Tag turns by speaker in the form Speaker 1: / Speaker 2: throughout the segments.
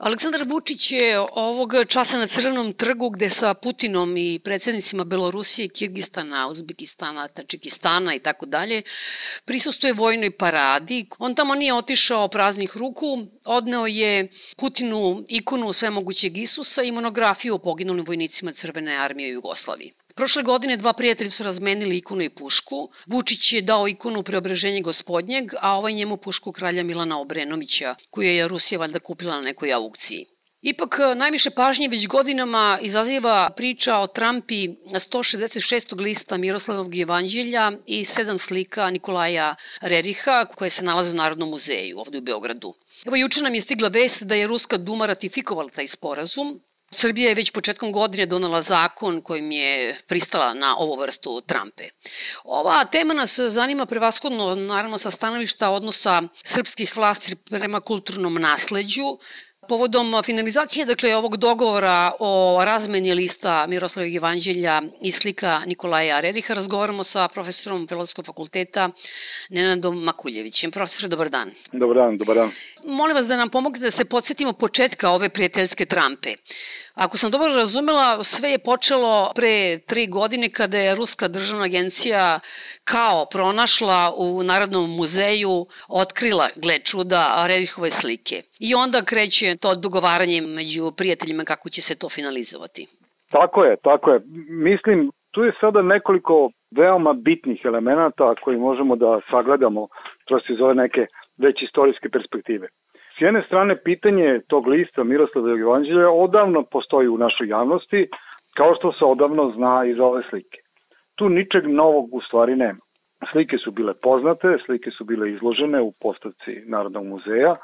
Speaker 1: Aleksandar Vučić je ovog časa na Crvenom trgu gde sa Putinom i predsednicima Belorusije, Kirgistana, Uzbekistana, Tačikistana i tako dalje, prisustuje vojnoj paradi. On tamo nije otišao praznih ruku, odneo je Putinu ikonu svemogućeg Isusa i monografiju o poginulim vojnicima Crvene armije u Jugoslaviji. Prošle godine dva prijatelja su razmenili ikonu i pušku. Vučić je dao ikonu preobraženje gospodnjeg, a ovaj njemu pušku kralja Milana Obrenovića, koju je Rusija valjda kupila na nekoj aukciji. Ipak najviše pažnje već godinama izaziva priča o Trampi 166. lista Miroslavog evanđelja i sedam slika Nikolaja Reriha koje se nalaze u Narodnom muzeju ovde u Beogradu. Evo juče nam je stigla vest da je Ruska duma ratifikovala taj sporazum, Srbija je već početkom godine donala zakon kojim je pristala na ovu vrstu Trumpe. Ova tema nas zanima prevaskodno, naravno, sa stanovišta odnosa srpskih vlasti prema kulturnom nasleđu, Povodom finalizacije dakle, ovog dogovora o razmeni lista Miroslavog evanđelja i slika Nikolaja Reriha razgovaramo sa profesorom Filozofskog fakulteta Nenadom Makuljevićem. Profesor, dobar dan.
Speaker 2: Dobar dan, dobar dan.
Speaker 1: Molim vas da nam pomognete da se podsjetimo početka ove prijateljske trampe. Ako sam dobro razumela, sve je počelo pre tri godine kada je Ruska državna agencija kao pronašla u Narodnom muzeju, otkrila, gle čuda, Rerihove slike. I onda kreće to dogovaranje među prijateljima kako će se to finalizovati.
Speaker 2: Tako je, tako je. Mislim, tu je sada nekoliko veoma bitnih elemenata koji možemo da sagledamo kroz iz ove neke već istorijske perspektive. Jedne strane, pitanje tog lista Miroslavljeg evanđelja odavno postoji u našoj javnosti, kao što se odavno zna iz ove slike. Tu ničeg novog u stvari nema. Slike su bile poznate, slike su bile izložene u postavci Narodnog muzeja,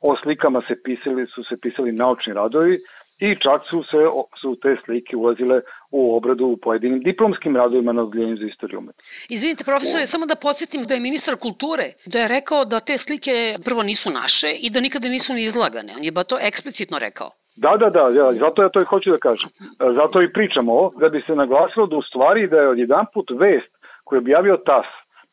Speaker 2: o slikama se pisali, su se pisali naučni radovi i čak su se su te slike ulazile u obradu u pojedinim diplomskim radovima na odljenju za istoriju umetnosti.
Speaker 1: Izvinite, profesore, samo da podsjetim da je ministar kulture da je rekao da te slike prvo nisu naše i da nikada nisu ni izlagane. On je ba to eksplicitno rekao.
Speaker 2: Da, da, da, ja, zato ja to i hoću da kažem. Zato i pričamo da bi se naglasilo da u stvari da je odjedan put vest koju je objavio TAS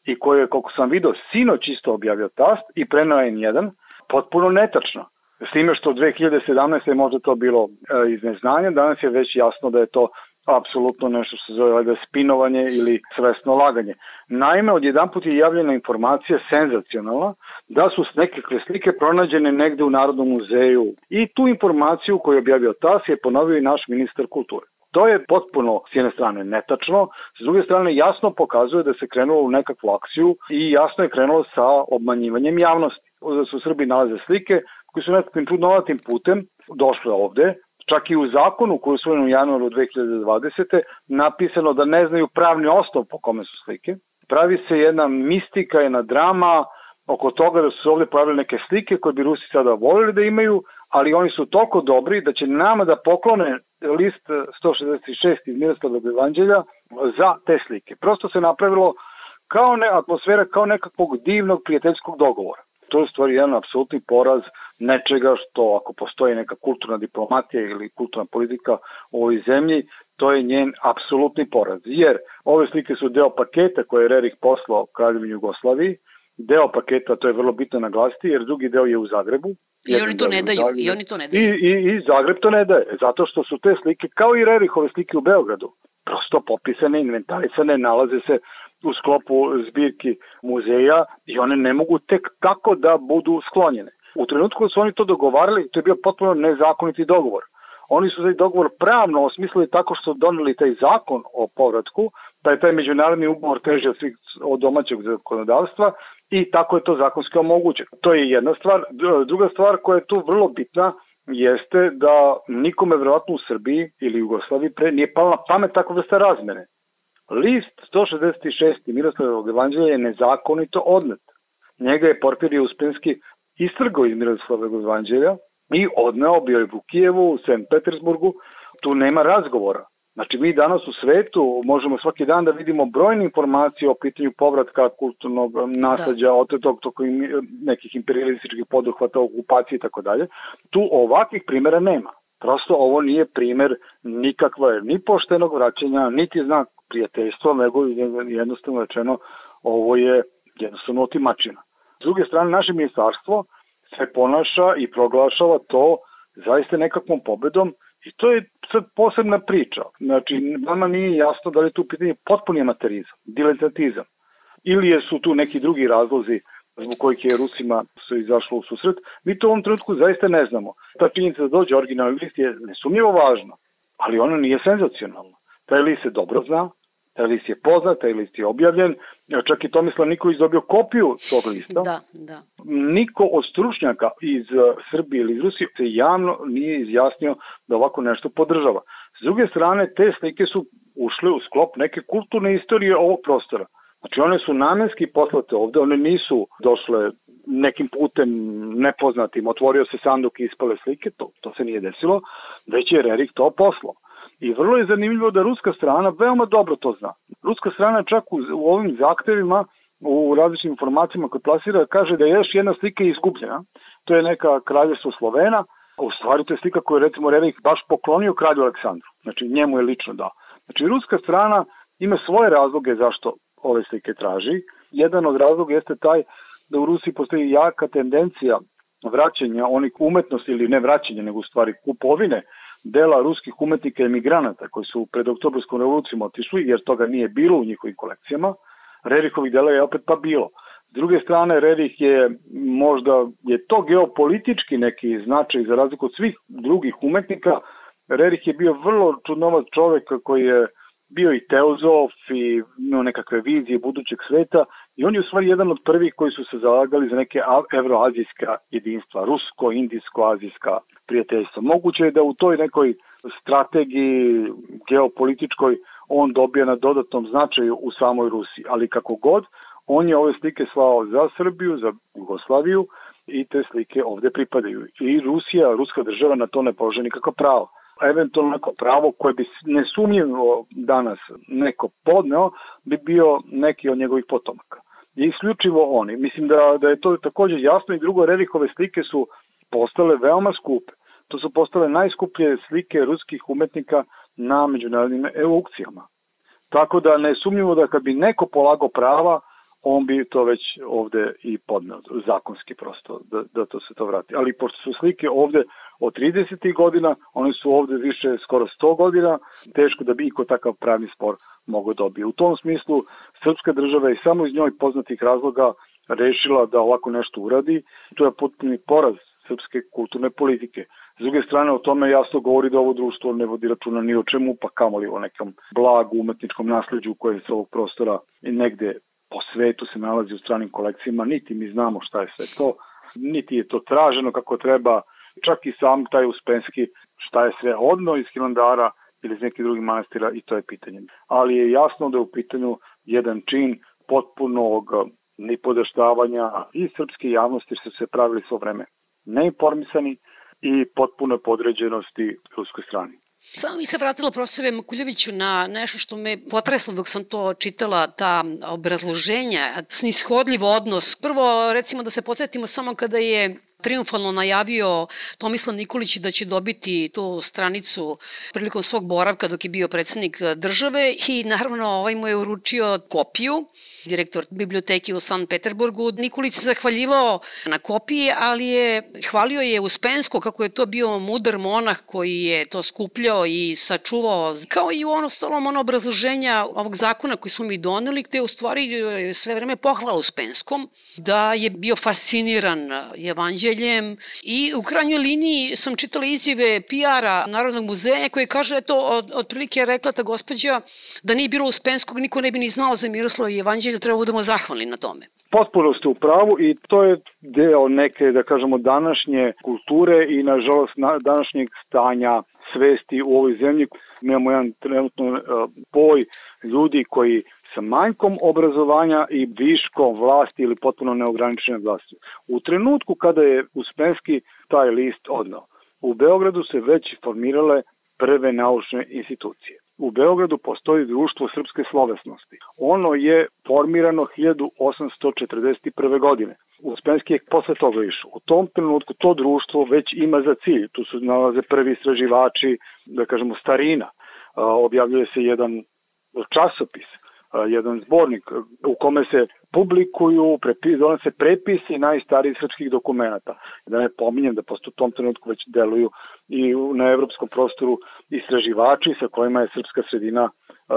Speaker 2: i koju je, koliko sam video, sinoć isto objavio TAS i prenao N1, potpuno netačno. S time što 2017. je možda to bilo e, iz neznanja, danas je već jasno da je to apsolutno nešto što se zove da spinovanje ili svesno laganje. Naime, odjedan put je javljena informacija senzacionalna da su nekakve slike pronađene negde u Narodnom muzeju i tu informaciju koju je objavio TAS je ponovio i naš ministar kulture. To je potpuno s jedne strane netačno, s druge strane jasno pokazuje da se krenulo u nekakvu akciju i jasno je krenulo sa obmanjivanjem javnosti. Da su Srbi nalaze slike koji su nekakvim čudnovatim putem došle ovde, čak i u zakonu koji je usvojen u januaru 2020. napisano da ne znaju pravni osnov po kome su slike. Pravi se jedna mistika, jedna drama oko toga da su ovde pojavile neke slike koje bi Rusi sada volili da imaju, ali oni su toliko dobri da će nama da poklone list 166 iz Miroslavog evanđelja za te slike. Prosto se napravilo kao ne, atmosfera kao nekakvog divnog prijateljskog dogovora. To je stvari jedan apsolutni poraz nečega što ako postoji neka kulturna diplomatija ili kulturna politika u ovoj zemlji, to je njen apsolutni poraz. Jer ove slike su deo paketa koje je Rerih poslao Kraljevini Jugoslaviji, deo paketa, to je vrlo bitno naglasiti, jer drugi deo je u Zagrebu.
Speaker 1: I oni to ne daju, i oni to ne daju.
Speaker 2: I, i, I Zagreb to ne daje, zato što su te slike, kao i Rerihove slike u Beogradu, prosto popisane, inventarisane, nalaze se u sklopu zbirki muzeja i one ne mogu tek tako da budu sklonjene. U trenutku su oni to dogovarali, to je bio potpuno nezakoniti dogovor. Oni su taj dogovor pravno osmislili tako što doneli taj zakon o povratku, da je taj međunarodni ugovor teže od, svih, od domaćeg zakonodavstva i tako je to zakonski omogućeno. To je jedna stvar. Druga stvar koja je tu vrlo bitna jeste da nikome verovatno u Srbiji ili Jugoslaviji pre nije pala na pamet tako vrsta razmene. List 166. Miroslavovog evanđelja je nezakonito odnet. Njega je Porfirije Uspenski istrgao iz Miroslavovog evanđelja i odneo bio je u Kijevu, u St. Petersburgu, tu nema razgovora. Znači mi danas u svetu možemo svaki dan da vidimo brojne informacije o pitanju povratka kulturnog nasledđa, da. otetog toko nekih imperialističkih poduhvata, okupacije i tako dalje. Tu ovakvih primjera nema. Prosto ovo nije primer nikakva ni poštenog vraćanja, niti znak prijateljstva, nego jednostavno rečeno ovo je jednostavno otimačina. S druge strane, naše ministarstvo se ponaša i proglašava to zaista nekakvom pobedom i to je sad posebna priča. Znači, vama nije jasno da li je tu pitanje potpuni amaterizam, diletantizam ili su tu neki drugi razlozi zbog kojih je Rusima se izašlo u susret, mi to u ovom trenutku zaista ne znamo. Ta činjenica da dođe originalni list je nesumnjivo važna, ali ona nije senzacionalna. Taj list se dobro zna, taj list je poznat, taj list je objavljen, čak i Tomislav Nikolić dobio kopiju tog lista.
Speaker 1: Da, da.
Speaker 2: Niko od stručnjaka iz uh, Srbije ili iz Rusije se javno nije izjasnio da ovako nešto podržava. S druge strane, te slike su ušle u sklop neke kulturne istorije ovog prostora. Znači one su namenski poslate ovde, one nisu došle nekim putem nepoznatim, otvorio se sanduk i ispale slike, to, to se nije desilo, već je Rerik to poslao. I vrlo je zanimljivo da ruska strana veoma dobro to zna. Ruska strana čak u, u ovim zahtevima, u različitim informacijama koje plasira, kaže da je još jedna slika izgubljena. To je neka kraljevstvo Slovena, u stvari to je slika koju je recimo Rerik baš poklonio kralju Aleksandru. Znači njemu je lično dao. Znači ruska strana ima svoje razloge zašto ove slike traži. Jedan od razloga jeste taj da u Rusiji postoji jaka tendencija vraćanja onih umetnosti ili ne vraćanja, nego u stvari kupovine dela ruskih umetnika i emigranata koji su pred oktobrskom revolucijom otišli, jer toga nije bilo u njihovim kolekcijama, Rerihovih dela je opet pa bilo. S druge strane, Rerih je možda, je to geopolitički neki značaj za razliku od svih drugih umetnika. Rerih je bio vrlo čudnovat čovek koji je bio i teozof i imao nekakve vizije budućeg sveta i on je u stvari jedan od prvih koji su se zalagali za neke evroazijska jedinstva, rusko-indijsko-azijska prijateljstva. Moguće je da u toj nekoj strategiji geopolitičkoj on dobija na dodatnom značaju u samoj Rusiji, ali kako god, on je ove slike slao za Srbiju, za Jugoslaviju i te slike ovde pripadaju. I Rusija, ruska država na to ne polože nikako pravo eventualno neko pravo koje bi nesumnjivo danas neko podneo, bi bio neki od njegovih potomaka. I isključivo oni. Mislim da, da je to takođe jasno i drugo, Rerihove slike su postale veoma skupe. To su postale najskuplje slike ruskih umetnika na međunarodnim aukcijama. Tako da nesumnjivo da kad bi neko polago prava, on bi to već ovde i podneo, zakonski prosto, da, da to se to vrati. Ali pošto su slike ovde od 30. godina, one su ovde više skoro 100 godina, teško da bi iko takav pravni spor mogo dobije. U tom smislu, srpska država je samo iz njoj poznatih razloga rešila da ovako nešto uradi. To je potpuni poraz srpske kulturne politike. S druge strane, o tome jasno govori da ovo društvo ne vodi računa ni o čemu, pa kamoli o nekom blagu umetničkom nasledđu koje se ovog prostora negde po svetu se nalazi u stranim kolekcijama, niti mi znamo šta je sve to, niti je to traženo kako treba, čak i sam taj Uspenski šta je sve odno iz Hilandara ili iz nekih drugih manastira i to je pitanje. Ali je jasno da je u pitanju jedan čin potpunog nipodaštavanja i srpske javnosti što se pravili svo vreme neinformisani i potpuno podređenosti ruskoj strani.
Speaker 1: Samo mi se vratila profesore Makuljeviću na nešto što me potreslo dok sam to čitala, ta obrazloženja, snishodljiv odnos. Prvo, recimo da se podsjetimo samo kada je triumfalno najavio Tomislav Nikolić da će dobiti tu stranicu prilikom svog boravka dok je bio predsednik države i naravno ovaj mu je uručio kopiju direktor biblioteke u San Peterburgu. Nikolić se zahvaljivao na kopiji, ali je hvalio je Uspensko kako je to bio mudar monah koji je to skupljao i sačuvao, kao i u ono stolom ono obrazloženja ovog zakona koji smo mi doneli, gde je u stvari sve vreme pohvala Uspenskom, da je bio fasciniran evanđeljem i u krajnjoj liniji sam čitala izjave PR-a Narodnog muzeja koji kaže, eto, od, otprilike je rekla ta gospođa da nije bilo Uspenskog, niko ne bi ni znao za Miroslava i evanđelje treba budemo zahvalni na tome.
Speaker 2: Potpuno ste u pravu i to je deo neke, da kažemo, današnje kulture i nažalost na, današnjeg stanja svesti u ovoj zemlji. Mi imamo jedan trenutno uh, boj ljudi koji sa manjkom obrazovanja i viškom vlasti ili potpuno neograničene vlasti. U trenutku kada je Uspenski taj list odnao, u Beogradu se već formirale prve naučne institucije. U Beogradu postoji društvo srpske slovesnosti. Ono je formirano 1841. godine. Uspenski je posle toga išao. U tom trenutku to društvo već ima za cilj. Tu su nalaze prvi istraživači, da kažemo starina. Objavljuje se jedan časopis jedan zbornik u kome se publikuju, prepi, donose prepisi najstarijih srpskih dokumenta. Da ne pominjem da posto u tom trenutku već deluju i na evropskom prostoru istraživači sa kojima je srpska sredina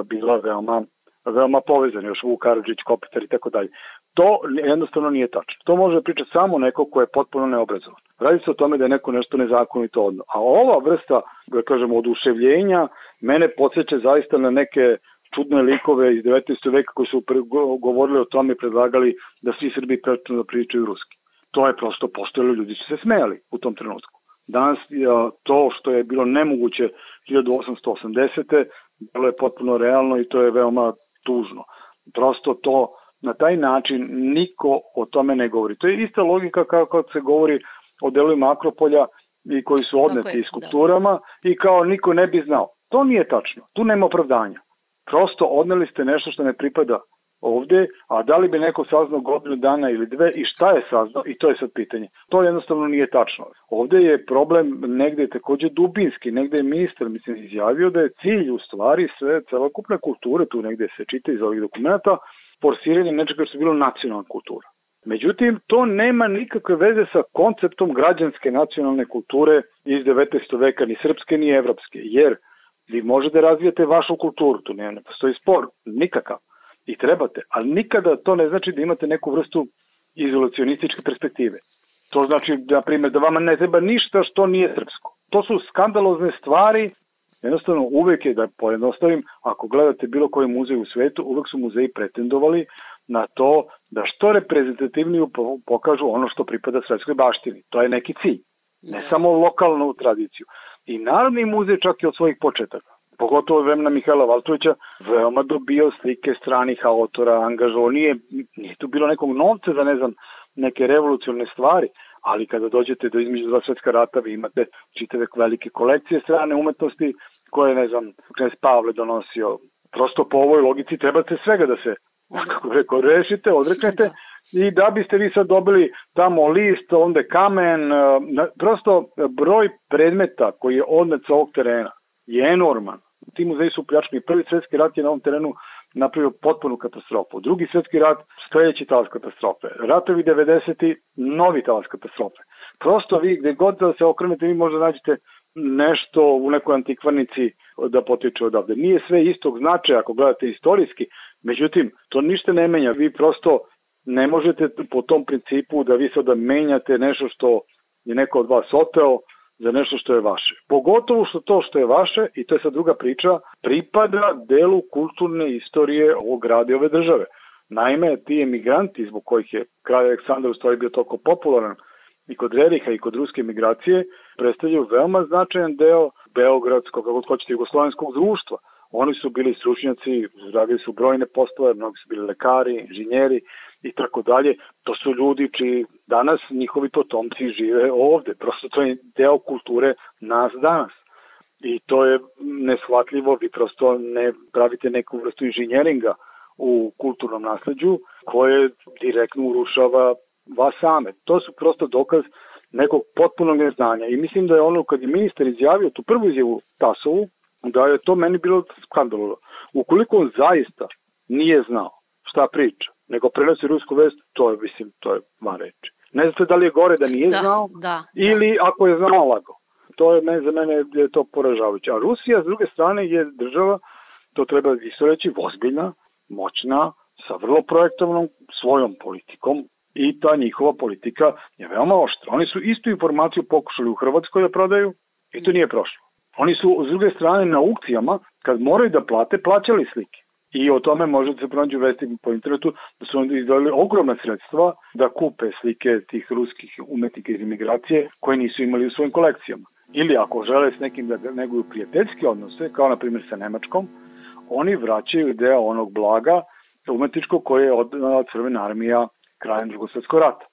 Speaker 2: bila veoma veoma povezani, još Vuk Karadžić, Kopitar i tako dalje. To jednostavno nije tačno. To može pričati samo neko ko je potpuno neobrazovan. Radi se o tome da je neko nešto nezakonito odno. A ova vrsta, da kažemo, oduševljenja mene podsjeća zaista na neke čudne likove iz 19. veka koji su govorili o tome i predlagali da svi Srbi prečeno da pričaju ruski. To je prosto postojalo, ljudi su se smejali u tom trenutku. Danas to što je bilo nemoguće 1880. bilo je potpuno realno i to je veoma tužno. Prosto to na taj način niko o tome ne govori. To je ista logika kao kad se govori o delovima Akropolja i koji su odneti da. skulpturama da. i kao niko ne bi znao. To nije tačno. Tu nema opravdanja. Prosto odneli ste nešto što ne pripada ovde, a da li bi neko saznao godinu dana ili dve i šta je saznao i to je sad pitanje. To jednostavno nije tačno. Ovde je problem negde takođe dubinski, negde je ministar mislim izjavio da je cilj u stvari sve celokupne kulture, tu negde se čita iz ovih dokumenta, forsiranje nečega što je bilo nacionalna kultura. Međutim, to nema nikakve veze sa konceptom građanske nacionalne kulture iz 19. veka, ni srpske, ni evropske, jer vi možete da razvijete vašu kulturu, tu ne, ne postoji spor, nikakav i trebate, ali nikada to ne znači da imate neku vrstu izolacionističke perspektive. To znači, na primjer, da vama ne treba ništa što nije srpsko. To su skandalozne stvari, jednostavno uvek je, da pojednostavim, ako gledate bilo koji muzej u svetu, uvek su muzeji pretendovali na to da što reprezentativniju pokažu ono što pripada svetskoj baštini. To je neki cilj, ne da. samo lokalnu tradiciju. I Narodni muzej čak i od svojih početaka pogotovo vremena Mihajla Valtovića, veoma dobio slike stranih autora, angažovao. Nije, nije tu bilo nekog novca za, ne znam, neke revolucionne stvari, ali kada dođete do između dva svetska rata, vi imate čitave velike kolekcije strane umetnosti koje, ne znam, knjez Pavle donosio. Prosto po ovoj logici trebate svega da se, kako rekao, rešite, odreknete i da biste vi sad dobili tamo list, onda kamen, prosto broj predmeta koji je odnet sa ovog terena je enorman ti muzeji su pljačkani. Prvi svetski rat je na ovom terenu napravio potpunu katastrofu. Drugi svetski rat, sledeći talas katastrofe. Ratovi 90. novi talas katastrofe. Prosto vi gde god da se okrenete, vi možda nađete nešto u nekoj antikvarnici da potiče odavde. Nije sve istog značaja ako gledate istorijski, međutim, to ništa ne menja. Vi prosto ne možete po tom principu da vi sada menjate nešto što je neko od vas oteo, za nešto što je vaše. Pogotovo što to što je vaše, i to je sad druga priča, pripada delu kulturne istorije ovog grada i ove države. Naime, ti emigranti zbog kojih je kralj Aleksandar u stvari bio toliko popularan i kod Reriha i kod ruske emigracije, predstavljaju veoma značajan deo Beogradskog, kako hoćete, jugoslovenskog društva. Oni su bili stručnjaci, radili su brojne postave, mnogi su bili lekari, inženjeri i tako dalje. To su ljudi čiji danas njihovi potomci žive ovde. Prosto to je deo kulture nas danas. I to je neshvatljivo, vi prosto ne pravite neku vrstu inženjeringa u kulturnom nasledđu koje direktno urušava vas same. To su prosto dokaz nekog potpunog neznanja. I mislim da je ono kad je ministar izjavio tu prvu izjavu Tasovu, da je to meni bilo skandalo. Ukoliko on zaista nije znao šta priča, nego prenosi rusku vest, to je, mislim, to je van reči. Ne znate da li je gore da nije da, znao, da, da. ili da. ako je znao lago. To je meni, za mene je to poražavajuće. A Rusija, s druge strane, je država, to treba isto reći, vozbiljna, moćna, sa vrlo projektovnom svojom politikom i ta njihova politika je veoma oštra. Oni su istu informaciju pokušali u Hrvatskoj da prodaju i to nije prošlo. Oni su, s druge strane, na aukcijama, kad moraju da plate, plaćali slike. I o tome možete da se pronađu vesti po internetu da su oni izdali ogromna sredstva da kupe slike tih ruskih umetnika iz imigracije koje nisu imali u svojim kolekcijama. Ili ako žele s nekim da neguju prijateljske odnose, kao na primjer sa Nemačkom, oni vraćaju deo onog blaga umetničkog koje je odnala Crvena armija krajem drugog svetskog rata.